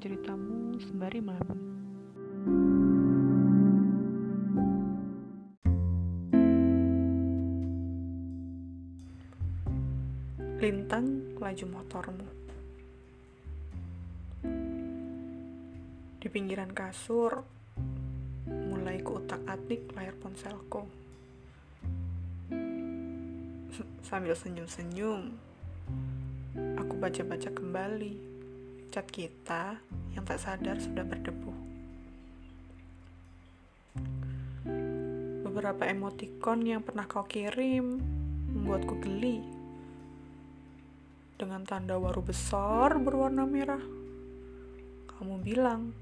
ceritamu sembari melamun. Lintang laju motormu. Di pinggiran kasur, mulai kuutak-atik layar ponselku. Sambil senyum-senyum, aku baca-baca kembali cat kita yang tak sadar sudah berdebu. Beberapa emotikon yang pernah kau kirim membuatku geli dengan tanda waru besar berwarna merah. Kamu bilang,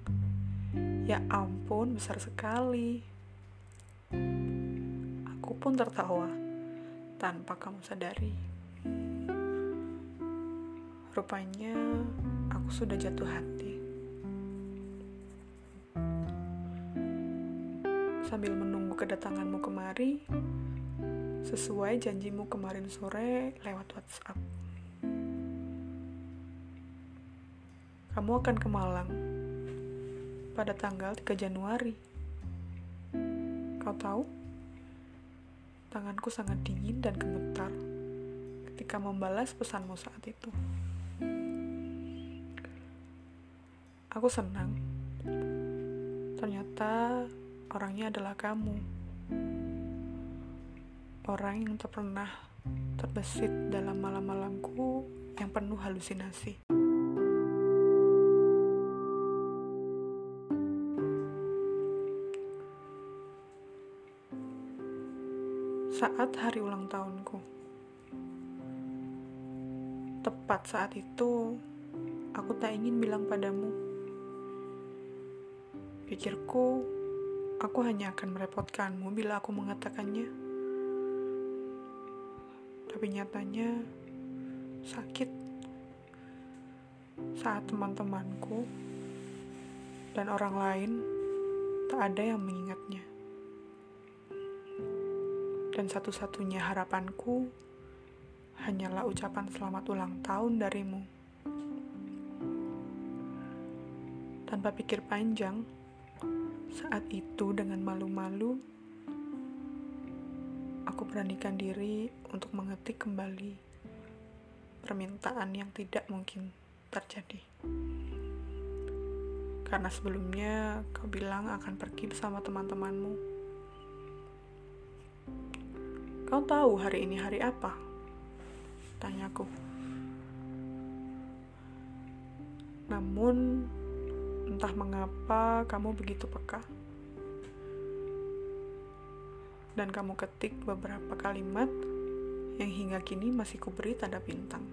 ya ampun besar sekali. Aku pun tertawa tanpa kamu sadari. Rupanya aku sudah jatuh hati. Sambil menunggu kedatanganmu kemari, sesuai janjimu kemarin sore lewat WhatsApp. kamu akan ke Malang pada tanggal 3 Januari. Kau tahu? Tanganku sangat dingin dan gemetar ketika membalas pesanmu saat itu. Aku senang. Ternyata orangnya adalah kamu. Orang yang tak pernah terbesit dalam malam-malamku yang penuh halusinasi. saat hari ulang tahunku. Tepat saat itu, aku tak ingin bilang padamu. Pikirku, aku hanya akan merepotkanmu bila aku mengatakannya. Tapi nyatanya, sakit saat teman-temanku dan orang lain tak ada yang mengingatnya dan satu-satunya harapanku hanyalah ucapan selamat ulang tahun darimu. Tanpa pikir panjang, saat itu dengan malu-malu, aku beranikan diri untuk mengetik kembali permintaan yang tidak mungkin terjadi. Karena sebelumnya kau bilang akan pergi bersama teman-temanmu Kau tahu hari ini hari apa? Tanyaku. Namun, entah mengapa kamu begitu peka. Dan kamu ketik beberapa kalimat yang hingga kini masih kuberi tanda bintang.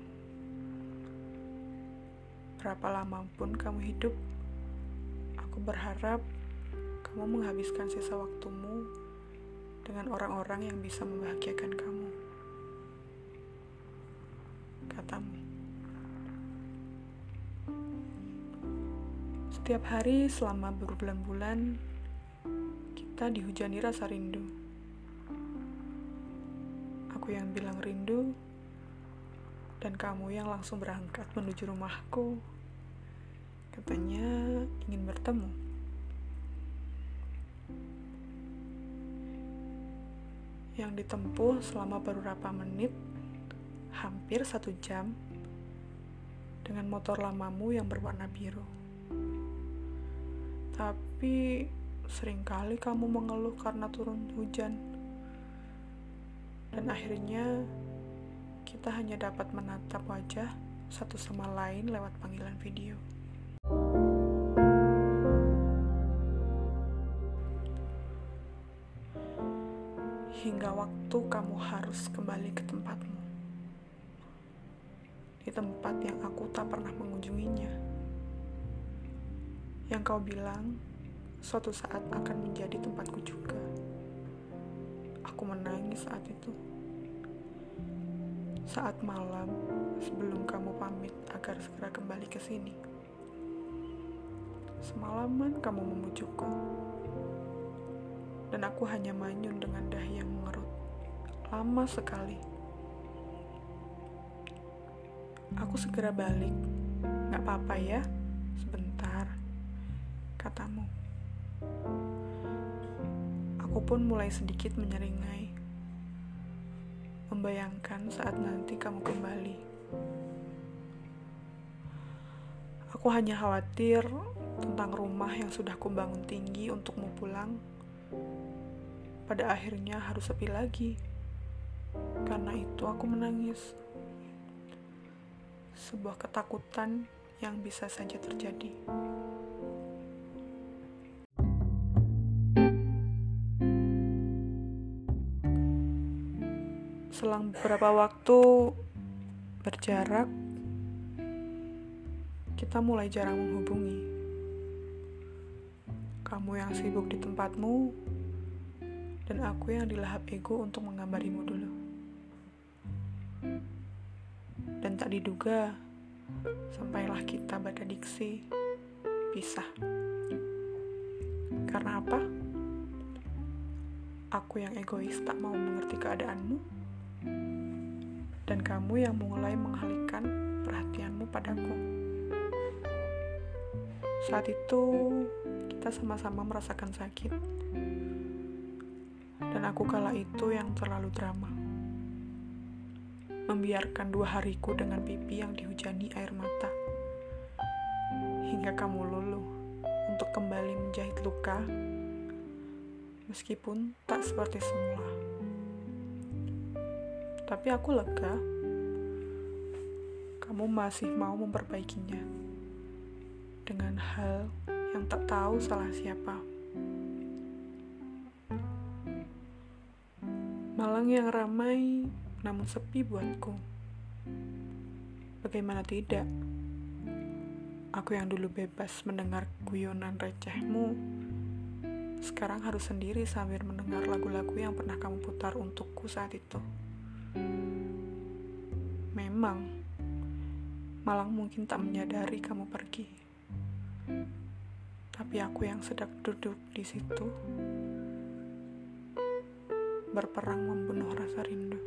Berapa lama pun kamu hidup, aku berharap kamu menghabiskan sisa waktumu dengan orang-orang yang bisa membahagiakan kamu. Setiap hari selama berbulan-bulan, kita dihujani rasa rindu. Aku yang bilang rindu, dan kamu yang langsung berangkat menuju rumahku. Katanya ingin bertemu. yang ditempuh selama beberapa menit, hampir satu jam, dengan motor lamamu yang berwarna biru. Tapi sering kali kamu mengeluh karena turun hujan. Dan akhirnya kita hanya dapat menatap wajah satu sama lain lewat panggilan video. hingga waktu kamu harus kembali ke tempatmu. Di tempat yang aku tak pernah mengunjunginya. Yang kau bilang suatu saat akan menjadi tempatku juga. Aku menangis saat itu. Saat malam sebelum kamu pamit agar segera kembali ke sini. Semalaman kamu memujukku dan aku hanya manyun dengan dahi yang mengerut. Lama sekali. Aku segera balik. Gak apa-apa ya. Kata-katamu. Aku pun mulai sedikit menyeringai, membayangkan saat nanti kamu kembali. Aku hanya khawatir tentang rumah yang sudah kubangun tinggi untukmu pulang. Pada akhirnya harus sepi lagi. Karena itu aku menangis. Sebuah ketakutan yang bisa saja terjadi. Selang beberapa waktu berjarak, kita mulai jarang menghubungi. Kamu yang sibuk di tempatmu, dan aku yang dilahap ego untuk mengambarimu dulu. Dan tak diduga, sampailah kita diksi pisah. Karena apa? Aku yang egois tak mau mengerti keadaanmu, kamu yang mulai mengalihkan perhatianmu padaku. Saat itu, kita sama-sama merasakan sakit, dan aku kala itu yang terlalu drama membiarkan dua hariku dengan pipi yang dihujani air mata. Hingga kamu luluh untuk kembali menjahit luka, meskipun tak seperti semula. Tapi aku lega, kamu masih mau memperbaikinya dengan hal yang tak tahu salah siapa. Malang yang ramai namun sepi buatku. Bagaimana tidak? Aku yang dulu bebas mendengar guyonan recehmu, sekarang harus sendiri sambil mendengar lagu-lagu yang pernah kamu putar untukku saat itu. Memang, Malang mungkin tak menyadari kamu pergi. Tapi aku yang sedang duduk di situ berperang membunuh rasa rindu.